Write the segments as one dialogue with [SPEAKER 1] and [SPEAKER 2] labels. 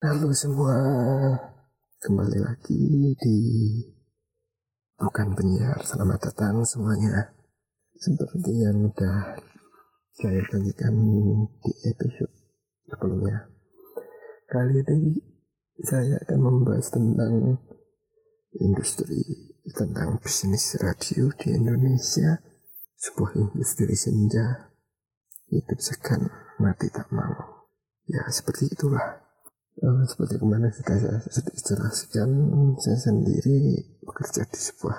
[SPEAKER 1] Halo semua, kembali lagi di Bukan Penyiar. Selamat datang semuanya. Seperti yang udah saya janjikan di episode sebelumnya. Kali ini saya akan membahas tentang industri, tentang bisnis radio di Indonesia. Sebuah industri senja, hidup segan, mati tak mau. Ya seperti itulah. Uh, seperti kemarin sudah saya sudah jelaskan, saya sendiri bekerja di sebuah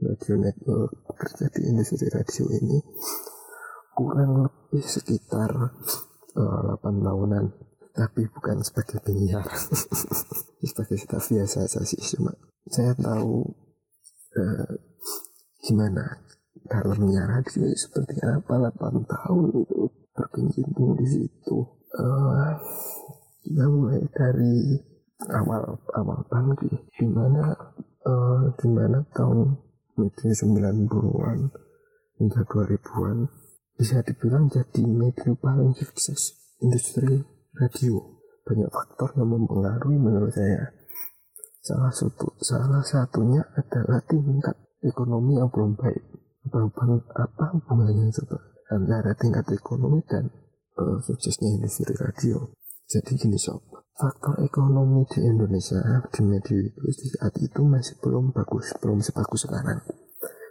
[SPEAKER 1] radio network, bekerja di industri radio ini kurang lebih sekitar uh, 8 tahunan, tapi bukan sebagai penyiar, sebagai staff biasa saja sih, cuma saya tahu uh, gimana dalamnya radio seperti apa. 8 tahun itu berkecimpung di situ. Uh, kita mulai dari awal awal pagi di mana uh, di mana tahun media 90-an hingga 2000-an bisa dibilang jadi media paling sukses industri radio. Banyak faktor yang mempengaruhi menurut saya. Salah satu salah satunya adalah tingkat ekonomi yang belum baik. Apa, apa hubungannya antara tingkat ekonomi dan uh, suksesnya industri radio jadi gini sob, faktor ekonomi di Indonesia di media itu saat itu masih belum bagus, belum sebagus sekarang.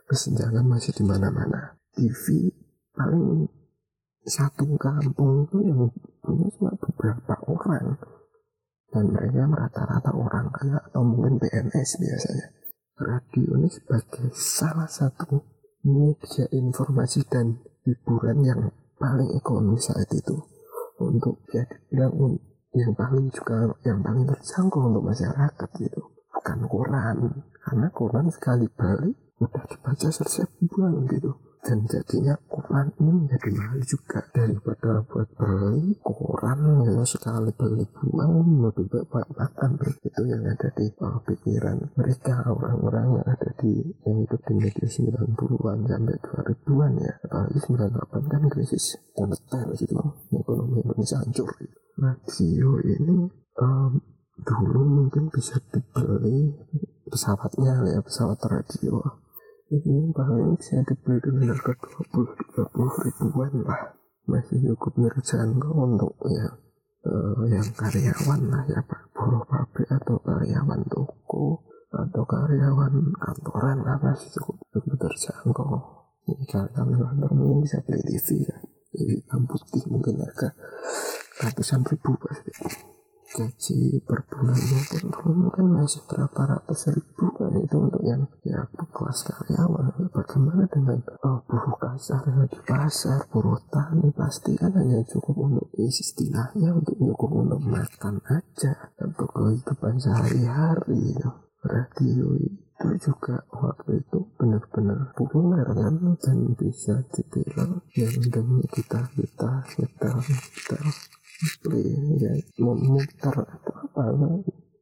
[SPEAKER 1] Kesenjangan masih di mana-mana. TV paling satu kampung itu yang punya cuma beberapa orang dan mereka rata-rata orang kaya atau mungkin PNS biasanya. Radio ini sebagai salah satu media informasi dan hiburan yang paling ekonomis saat itu untuk ya dibilang yang paling juga yang paling terjangkau untuk masyarakat gitu. Bukan koran. Karena koran sekali balik udah dibaca selesai buang gitu dan jadinya koran ini menjadi mahal juga daripada buat beli koran ya sekali beli buang lebih baik buat makan itu yang ada di uh, pikiran mereka orang-orang yang ada di yang hidup di media 90-an sampai 2000-an ya. Apalagi 98 kan krisis moneter gitu ekonomi Indonesia hancur gitu. radio ini um, dulu mungkin bisa dibeli pesawatnya ya pesawat radio ini paling bisa dengan harga 20-30 ribuan lah. Masih cukup terjangkau untuk ya uh, yang karyawan lah ya pak. Buruh pabrik atau karyawan toko atau karyawan kantoran lah masih cukup cukup terjangkau ini kalian kantor mungkin bisa beli TV ya. Hitam putih mungkin harga ratusan ribu pasti gaji per bulannya pun kan masih berapa ratus ribu kan itu untuk yang ya kelas karyawan. Bagaimana dengan oh, buruh kasar di pasar buruh tani? Pasti kan hanya cukup untuk istilahnya untuk cukup untuk makan aja. Untuk kehidupan sehari-hari radio itu juga waktu itu benar-benar populer kan dan bisa dibilang yang demi kita kita kita kita ya memutar atau apa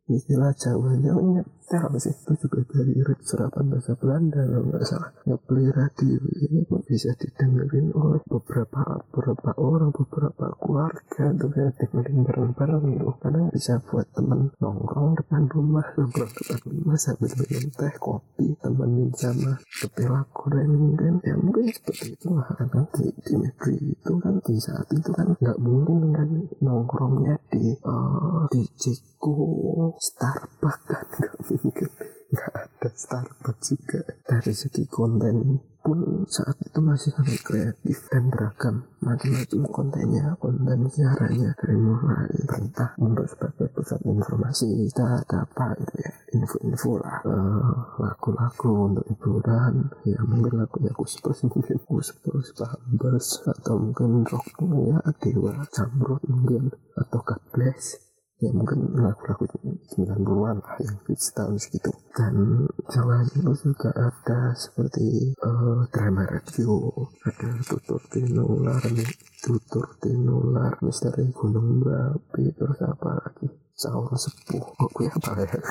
[SPEAKER 1] istilah Jawanya nyetel sih. Itu juga dari serapan bahasa Belanda kalau nggak salah. Ngebeli radio. Ini kok bisa didengerin oleh beberapa beberapa orang beberapa keluarga. Tuh ya dengerin bareng-bareng gitu. Karena bisa buat temen nongkrong depan rumah nongkrong depan rumah sambil minum teh kopi temenin sama kepala goreng kan ya mungkin seperti itu lah. Karena di, di negeri itu kan di saat itu kan nggak mungkin kan nongkrongnya di uh, di Ciko Starbucks kan nggak mungkin nggak ada Starbucks juga. Dari segi konten pun saat itu masih sangat kreatif dan beragam macam-macam kontennya konten siarannya dari mulai berita untuk sebagai pusat informasi kita ada apa gitu ya info-info lah. Lagu-lagu uh, untuk hiburan ya mungkin lagunya Gus Plus mungkin Gus Plus Pahambers atau mungkin rock ya Dewa Jamrut mungkin atau God Bless ya mungkin lagu-lagu 90-an lah yang tahun segitu. Dan selain itu juga ada seperti uh, drama radio ada tutur tinular tutur tinular misteri gunung berapi terus apa lagi? Sahur sepuh kok gue apa ya?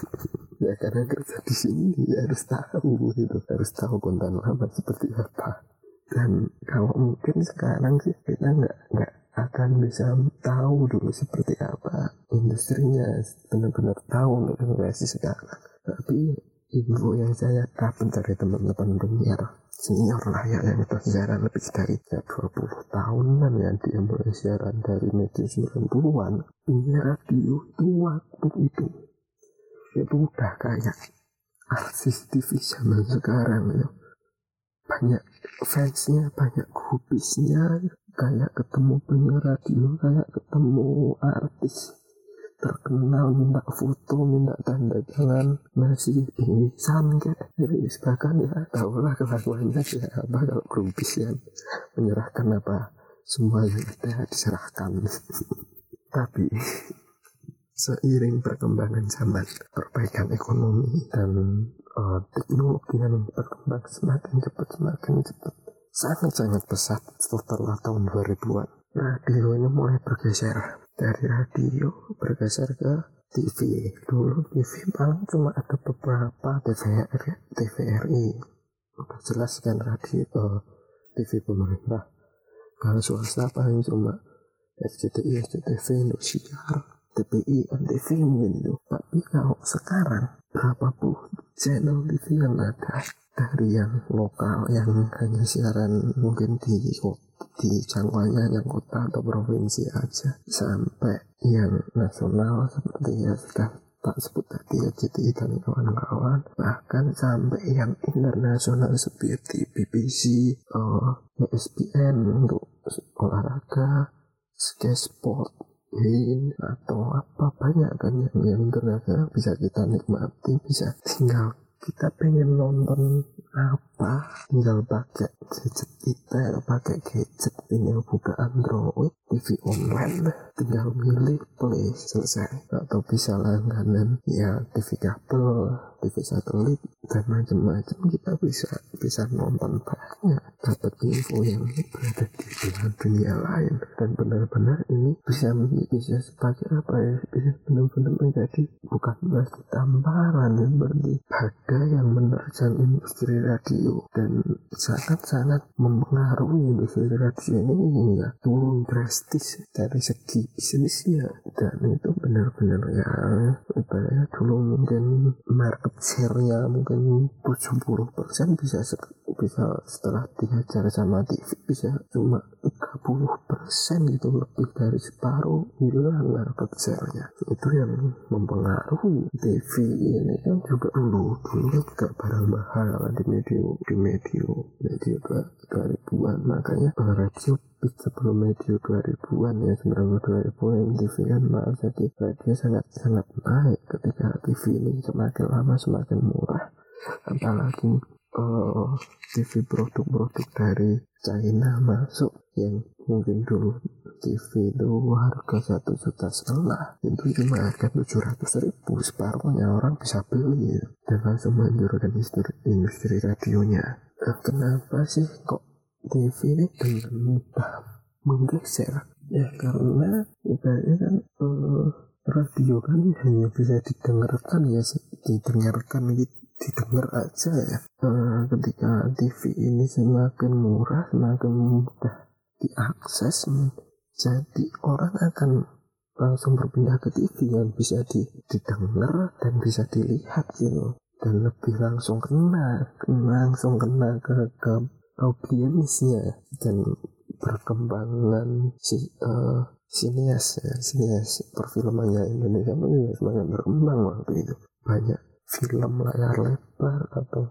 [SPEAKER 1] Ya karena kerja di sini ya harus tahu gitu. Harus tahu konten lama seperti apa. Dan kalau mungkin sekarang sih kita nggak nggak bahkan bisa tahu dulu seperti apa industrinya benar-benar tahu untuk generasi sekarang. Tapi info yang saya dapat dari teman-teman penyiar senior lah ya yang siaran lebih dari ya 20 tahunan ya dia mulai siaran dari media 90-an punya radio itu waktu itu. Itu udah kayak artis TV zaman sekarang ya. Banyak fansnya banyak kubisnya kayak ketemu penyiar radio kayak ketemu artis terkenal minta foto minta tanda tangan masih pingsan kayak serius bahkan ya tahulah kelakuannya kayak apa kalau grupis yang menyerahkan apa? Semua yang ada diserahkan. Tapi seiring perkembangan zaman perbaikan ekonomi dan uh, teknologi yang berkembang semakin cepat semakin cepat sangat-sangat pesat setelah tahun 2000-an radio ini mulai bergeser dari radio bergeser ke TV dulu TV paling cuma ada beberapa TVR TVRI udah jelas kan radio uh, TV pemerintah. Kalau swasta paling cuma SCTI, SCTV, Indosiar, TPI, NTV mungkin itu. Tapi kalau sekarang berapapun channel TV yang ada dari yang lokal yang hanya siaran mungkin di di jangkauannya yang kota atau provinsi aja sampai yang nasional seperti ya sudah tak sebut tadi ya JTI dan kawan-kawan. Bahkan sampai yang internasional seperti BBC, uh, ESPN untuk olahraga, Sky Sport, Win atau apa banyak kan yang yang internasional bisa kita nikmati bisa tinggal kita pengen nonton apa tinggal pakai gadget kita atau pakai gadget tinggal buka Android TV online tinggal milih play selesai. Atau bisa langganan ya TV kabel TV satelit dan macam-macam kita bisa bisa nonton banyak. Dapat info yang berada di belahan dunia lain. Dan benar-benar ini bisa bisa sebagai apa ya bisa benar-benar menjadi bukan lagi tambahan seperti pada yang menerjang industri radio dan sangat-sangat mempengaruhi industri radio ini ya turun drastis dari segi bisnisnya. Dan itu benar-benar ya ibaratnya dulu mungkin market share-nya mungkin 70% bisa bisa setelah dihajar sama TV bisa cuma 30% gitu lebih dari separuh hilang market share-nya itu yang mempengaruhi TV ini. Kan juga dulu dulu juga barang mahal kan di media di media media 2000-an makanya radio sebelum media 2000-an ya 2000-an TV kan mahal jadi radio sangat sangat naik ketika TV ini semakin lama semakin murah. Apalagi uh, TV produk-produk dari China masuk yang mungkin dulu TV itu harga satu juta setengah itu cuma harga tujuh ratus ribu separuhnya orang bisa beli ya. dan langsung menjurkan industri, industri radionya. Nah, kenapa sih kok TV ini dengan mudah menggeser? Ya karena ibaratnya kan uh, radio kan hanya bisa didengarkan ya didengarkan gitu didengar aja ya. Uh, ketika TV ini semakin murah semakin mudah diakses jadi orang akan langsung berpindah ke TV yang bisa didengar dan bisa dilihat gitu dan lebih langsung kena, kena langsung kena ke, ke audiensnya dan perkembangan si uh, sinias ya sinias perfilmannya Indonesia pun semakin berkembang waktu itu. Banyak film layar lebar atau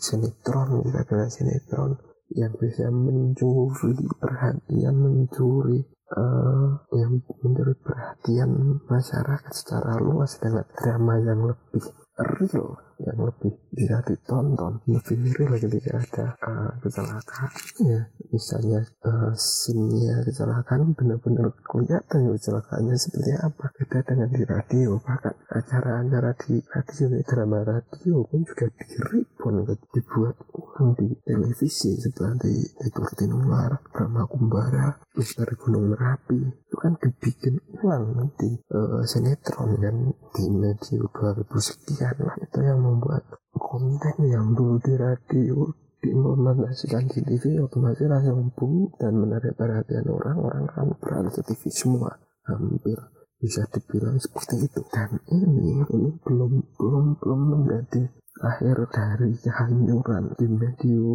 [SPEAKER 1] sinetron bisa kira sinetron yang bisa mencuri perhatian mencuri uh, yang mencuri perhatian masyarakat secara luas dengan drama yang lebih real yang lebih bisa ditonton. Lebih real ketika ada uh, kecelakaan. Ya misalnya uh, scene kecelakaan benar-benar kelihatan kecelakaannya seperti apa. Beda dengan di radio bahkan acara-acara di radio drama radio pun juga diribon dibuat ulang di televisi seperti di Tinular Brahma Kumbara Misteri Gunung Merapi. Itu kan dibikin ulang di uh, sinetron kan di media 2000 sekian lah. Itu yang membuat konten yang dulu di radio diimplementasikan di TV otomatis langsung boom dan menarik perhatian orang orang kan beralih ke TV semua. Hampir bisa dibilang seperti itu. Dan ini ini belum belum belum menjadi akhir dari kehancuran di medio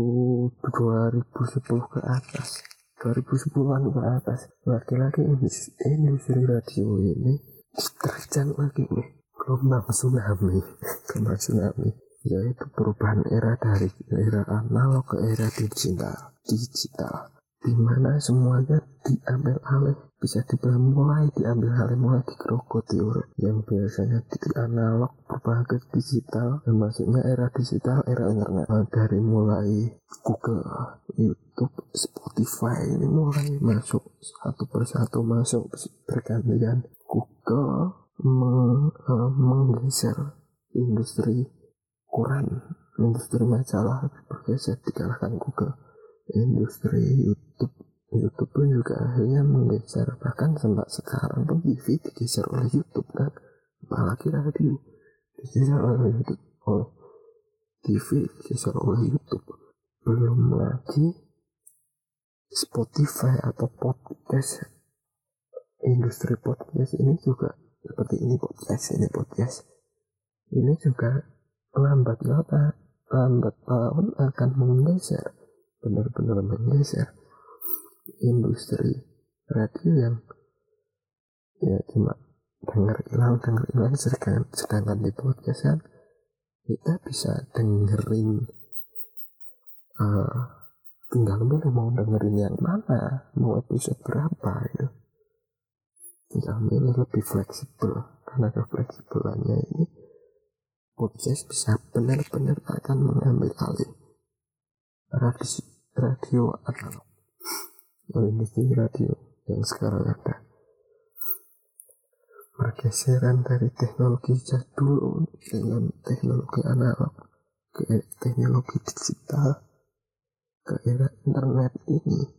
[SPEAKER 1] 2010 ke atas. 2010-an ke atas. Laki-laki industri radio ini terjang lagi nih gelombang tsunami? Gelombang tsunami. Yaitu perubahan era dari era analog ke era digital. Digital. Di mana semuanya diambil alih bisa dibilang mulai diambil alih mulai digerogoti yang biasanya di analog berubah ke digital dan maksudnya era digital era internet. Nah, dari mulai Google YouTube Spotify ini mulai masuk satu persatu masuk bergantian Google meng, uh, menggeser industri koran industri majalah bergeser dikalahkan Google industri YouTube. YouTube pun juga akhirnya menggeser bahkan sampai sekarang pun TV digeser oleh YouTube kan? Apalagi radio digeser oleh YouTube. Oleh TV digeser oleh YouTube. Belum lagi Spotify atau podcast industri podcast ini juga seperti ini podcast ini podcast. Ini juga lambat laun lambat laun akan menggeser benar-benar menggeser industri radio yang ya cuma dengar hilang dengar hilang sedangkan, sedangkan di podcast kan kita bisa dengerin uh, tinggal milih mau dengerin yang mana mau episode berapa gitu tinggal milih lebih fleksibel karena kefleksibelannya ini podcast bisa benar-benar akan mengambil alih radio, radio analog industri radio yang sekarang ada. Pergeseran dari teknologi jadul dengan teknologi analog ke teknologi digital ke era internet ini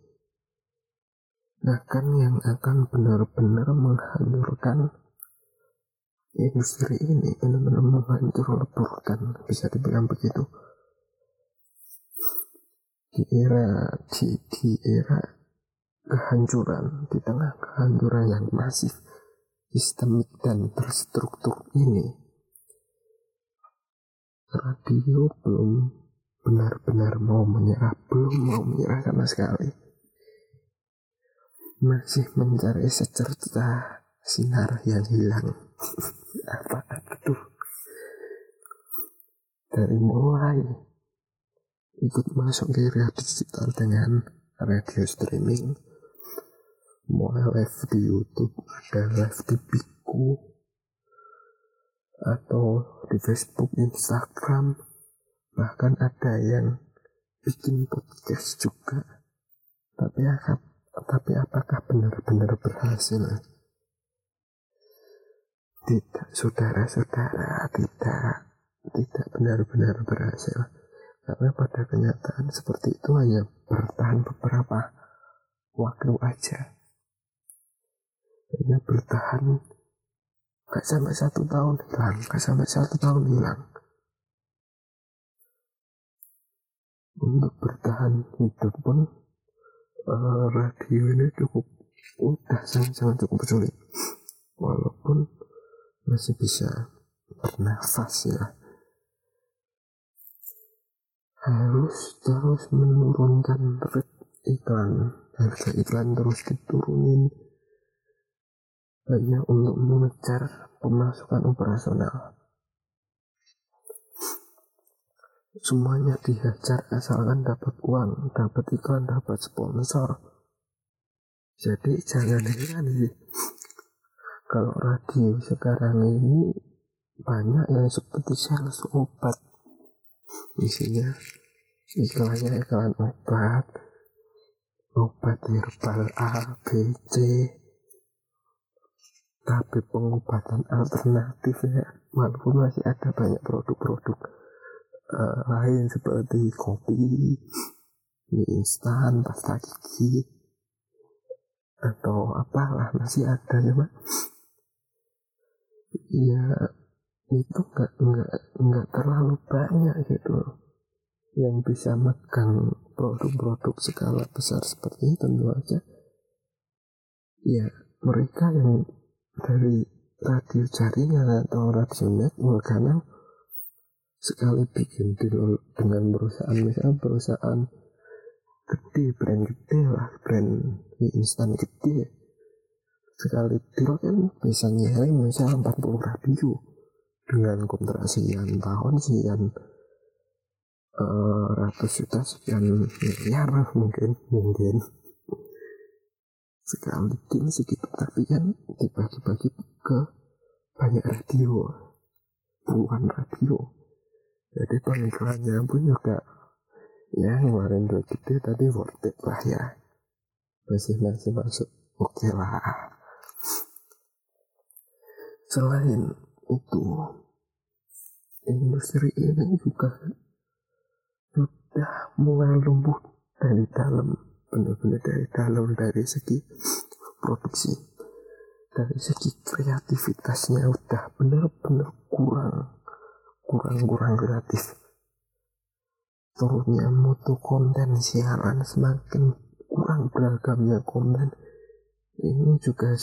[SPEAKER 1] akan yang akan benar-benar menghancurkan industri ini benar-benar menghancur leburkan bisa dibilang begitu. Di era di, di era kehancuran di tengah kehancuran yang masif sistemik dan terstruktur ini radio belum benar-benar mau menyerah belum mau menyerah sama sekali masih mencari secerca sinar yang hilang. Apa itu? Dari mulai ikut masuk ke area digital dengan radio streaming mulai live di YouTube ada live di Biku atau di Facebook Instagram bahkan ada yang bikin podcast juga. Tapi tapi apakah benar-benar berhasil? Tidak saudara-saudara tidak. Tidak benar-benar berhasil. Karena pada kenyataan seperti itu hanya bertahan beberapa waktu aja. Hanya bertahan gak sampai satu tahun hilang gak sampai satu tahun hilang. Untuk bertahan hidup pun uh, radio ini cukup udah sangat-sangat cukup sulit walaupun masih bisa bernafas ya. Harus terus menurunkan rate iklan. Harga iklan terus diturunin. Hanya untuk mengejar pemasukan operasional semuanya dihajar asalkan dapat uang dapat iklan dapat sponsor. Jadi jangan heran sih. Kalau radio sekarang ini banyak yang seperti sales obat. Isinya iklannya iklan obat. Obat herbal A, B, C. Tapi pengobatan alternatif ya walaupun masih ada banyak produk-produk uh, lain seperti kopi mie instan pasta gigi atau apalah masih ada ya pak ya itu nggak nggak nggak terlalu banyak gitu. Yang bisa megang produk-produk skala besar seperti ini tentu aja. Ya mereka yang dari radio jaringan atau radio network karena sekali bikin deal dengan perusahaan misalnya perusahaan gede brand gede lah brand mie instan gede. Sekali deal kan bisa nyeling misalnya 40 radio dengan kontrak sekian tahun sekian uh, ratus juta sekian miliar mungkin mungkin. Sekali deal segitu tapi kan dibagi-bagi ke banyak radio puluhan radio jadi pengiklannya pun juga ya ngeluarin duit gede tadi worth it lah ya. Masih masih masuk. Oke okay lah. Selain itu industri ini juga sudah mulai lumpuh dari dalam benar-benar dari dalam dari segi produksi dari segi kreativitasnya udah benar-benar kurang kurang-kurang gratis. Turunnya mutu konten siaran semakin kurang beragamnya konten. Ini juga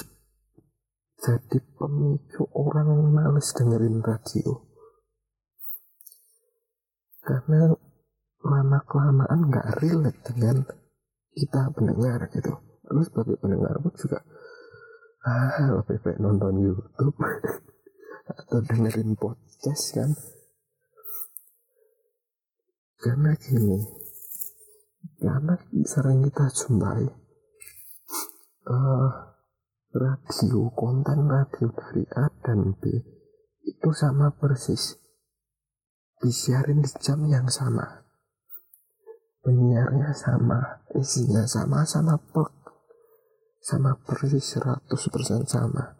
[SPEAKER 1] jadi pemicu orang males dengerin radio. Karena lama kelamaan nggak relate dengan kita pendengar gitu. Lalu sebagai pendengar pun juga ah lebih baik nonton YouTube atau dengerin podcast kan karena gini, karena sering kita jumpai uh, radio, konten radio dari A dan B itu sama persis. Disiarin di jam yang sama. Penyiarnya sama, isinya sama, sama plek. Sama persis 100% sama.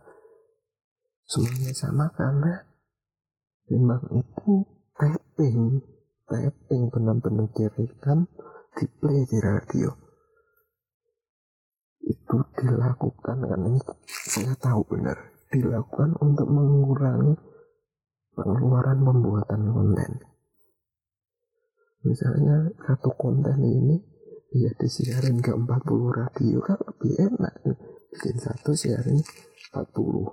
[SPEAKER 1] Semuanya sama karena memang itu tapping tapping benar-benar direkam di play di radio. Itu dilakukan karena ini saya tahu benar. Dilakukan untuk mengurangi pengeluaran pembuatan konten. Misalnya satu konten ini ya disiarin ke 40 radio kan lebih enak. Bikin satu siarin 40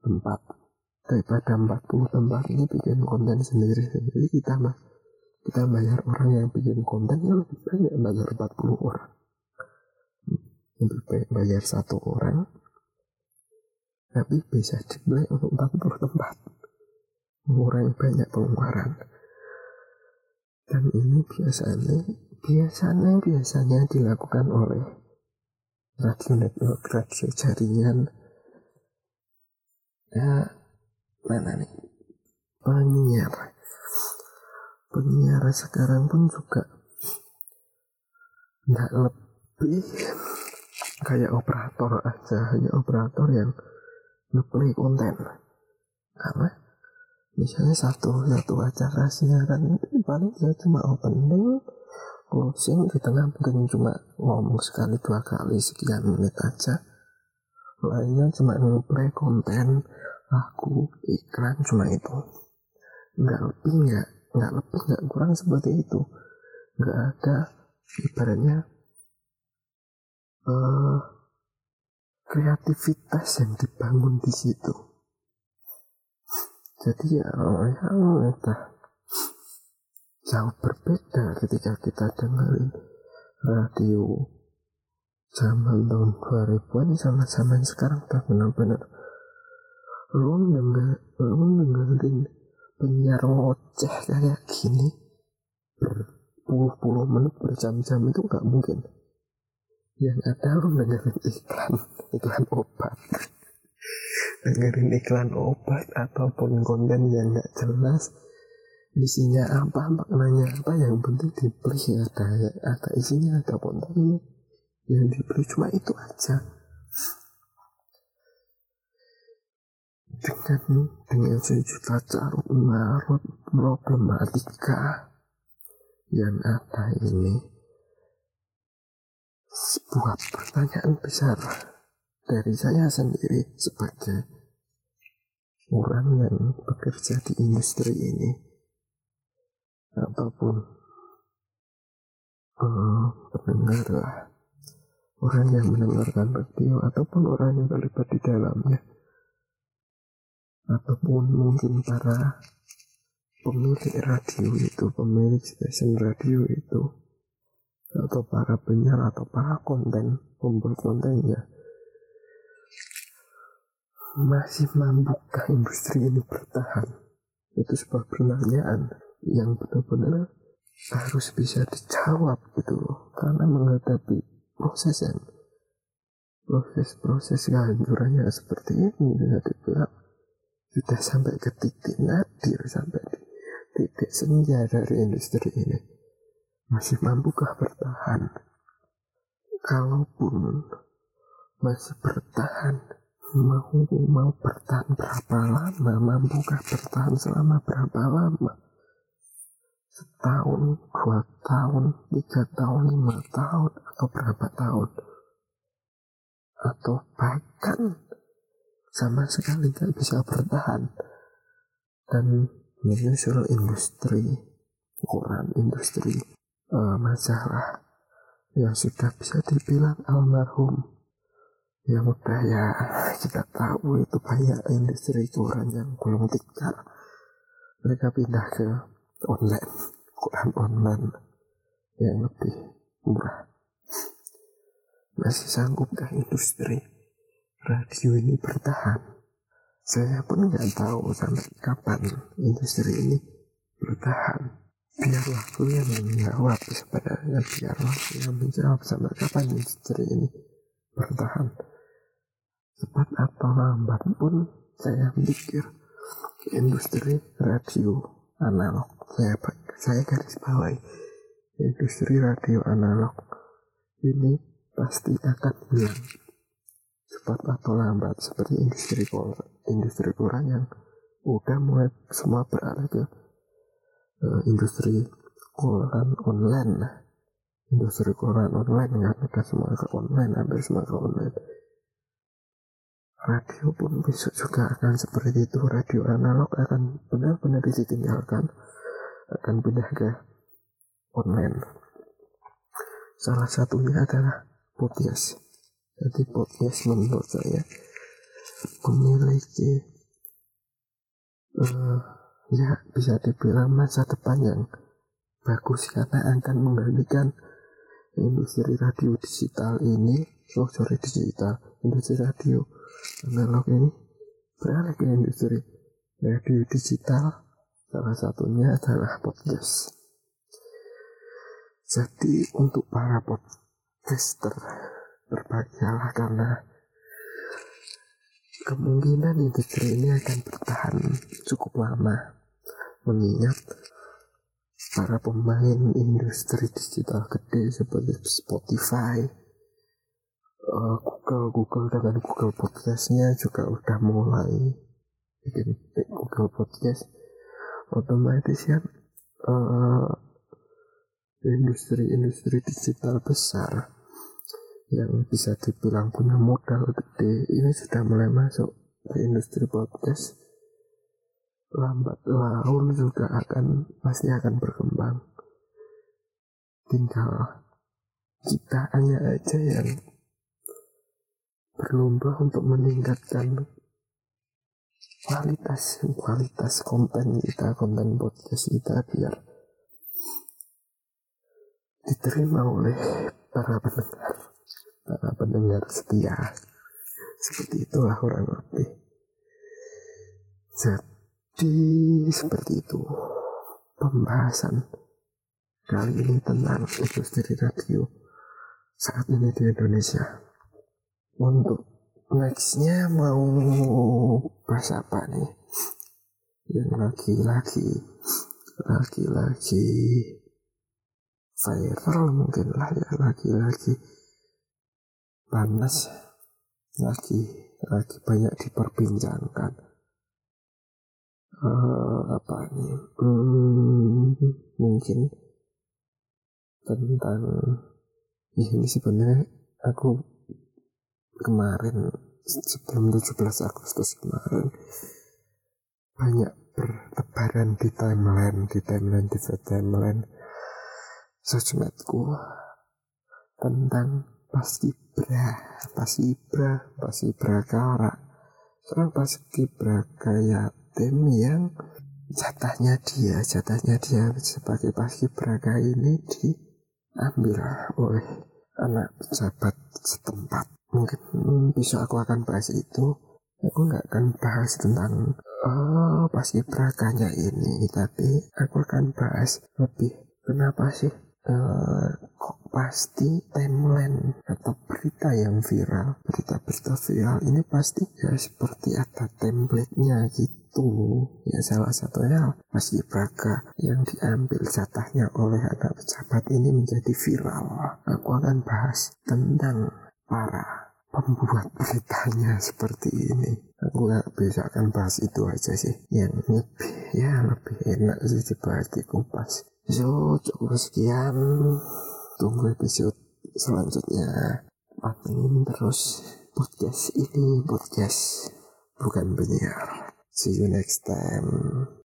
[SPEAKER 1] tempat daripada 40 tempat ini bikin konten sendiri-sendiri kita mah kita bayar orang yang bikin konten yang lebih banyak bayar 40 orang. Lebih baik bayar satu orang tapi bisa display untuk 40 tempat. Mengurangi banyak pengeluaran. Dan ini biasanya biasanya biasanya dilakukan oleh radio network radio jaringan. Ya mana nih. Penyiar. Penyiar sekarang pun juga nggak lebih kayak operator aja hanya operator yang ngeplay konten. Karena misalnya satu satu acara siaran paling ya cuma opening closing di tengah mungkin cuma ngomong sekali dua kali sekian menit aja. Lainnya cuma ngeplay konten lagu iklan cuma itu. Nggak lebih nggak nggak lebih nggak kurang seperti itu. Nggak ada ibaratnya uh, kreativitas yang dibangun di situ. Jadi ya ya entah jauh berbeda ketika kita dengerin radio zaman tahun 2000-an sama zaman sekarang tak benar-benar lu denger lu dengerin penyiar ngoceh kayak gini berpuluh-puluh menit berjam-jam itu nggak mungkin. Yang ada lu dengerin iklan iklan obat. Dengerin iklan obat ataupun konten yang nggak jelas isinya apa maknanya apa yang penting dibeli ada ada isinya ada kontennya. Yang dibeli cuma itu aja dengan dengan sejuta carut marut problematika yang ada ini sebuah pertanyaan besar dari saya sendiri sebagai orang yang bekerja di industri ini. Ataupun uh, pendengar lah. Orang yang mendengarkan radio ataupun orang yang terlibat di dalamnya ataupun mungkin para pemilik radio itu pemilik stasiun radio itu atau para penyiar atau para konten pembuat kontennya masih mampukah industri ini bertahan? Itu sebuah pertanyaan yang benar-benar harus bisa dijawab gitu loh. Karena menghadapi proses yang proses-proses kehancurannya seperti ini bisa dibilang sudah sampai ke titik nadir sampai di titik senja dari industri ini. Masih mampukah bertahan? Kalaupun masih bertahan mau mau bertahan berapa lama? Mampukah bertahan selama berapa lama? Setahun, dua tahun, tiga tahun, lima tahun, atau berapa tahun. Atau bahkan sama sekali nggak bisa bertahan. Dan menyusul industri, ukuran industri uh, masalah yang sudah bisa dibilang almarhum. Yang udah ya kita tahu itu banyak industri koran yang belum tikar mereka pindah ke online Quran online yang lebih murah. Masih sanggupkah industri radio ini bertahan. Saya pun nggak tahu sampai kapan industri ini bertahan. Biar waktu yang menjawab sebenarnya biar waktu yang menjawab sampai kapan industri ini bertahan. Cepat atau lambat pun saya mikir industri radio analog. Saya saya garis bawahi industri radio analog ini pasti akan hilang cepat atau lambat seperti industri koran industri koran yang udah mulai semua beralih ke uh, industri koran online. Industri koran online kan udah semua ke online hampir semua ke online. Radio pun besok juga akan seperti itu. Radio analog akan benar-benar ditinggalkan akan pindah ke online. Salah satunya adalah podcast jadi podcast menurut saya memiliki uh, ya bisa dibilang masa depan yang bagus karena akan menggantikan industri radio digital ini oh sorry digital industri radio analog ini beralih ke industri radio digital. Salah satunya adalah podcast. Jadi untuk para podcaster berbahagialah karena kemungkinan industri ini akan bertahan cukup lama mengingat para pemain industri digital gede seperti Spotify, uh, Google Google dengan Google Podcastnya juga udah mulai bikin Google Podcast. Otomatis kan uh, industri-industri digital besar yang bisa dibilang punya modal gede ini sudah mulai masuk ke industri podcast. Lambat laun juga akan pasti akan berkembang. Tinggal kita hanya aja yang berlomba untuk meningkatkan kualitas kualitas konten kita konten podcast kita biar diterima oleh para pendengar para pendengar setia. Seperti itulah orang lebih jadi seperti itu pembahasan kali ini tentang industri radio saat ini di Indonesia. Untuk nextnya mau bahas apa nih? Yang lagi-lagi lagi-lagi viral mungkin lah ya lagi-lagi panas lagi lagi banyak diperbincangkan. Uh, apa nih hmm, mungkin tentang ini sebenarnya aku kemarin sebelum 17 Agustus kemarin banyak bertebaran di timeline di timeline di timeline sosmedku tentang Paskibra, Paskibra, Paskibra Kara. Seorang Paskibra kayak tim yang jatahnya dia, jatahnya dia sebagai Paskibraka ini diambil oleh anak pejabat setempat. Mungkin bisa aku akan bahas itu. Aku nggak akan bahas tentang oh, Paskibrakanya ini, tapi aku akan bahas lebih kenapa sih kok pasti timeline atau berita yang viral berita-berita viral ini pasti ya seperti ada template-nya gitu. Ya salah satunya pasti Braga yang diambil jatahnya oleh anak pejabat ini menjadi viral. Aku akan bahas tentang para pembuat beritanya seperti ini. Aku gak bisa akan bahas itu aja sih. Yang lebih ya lebih enak sih dibahas di kupas so cukup sekian tunggu episode selanjutnya. Pantengin terus podcast ini podcast bukan penyiar. See you next time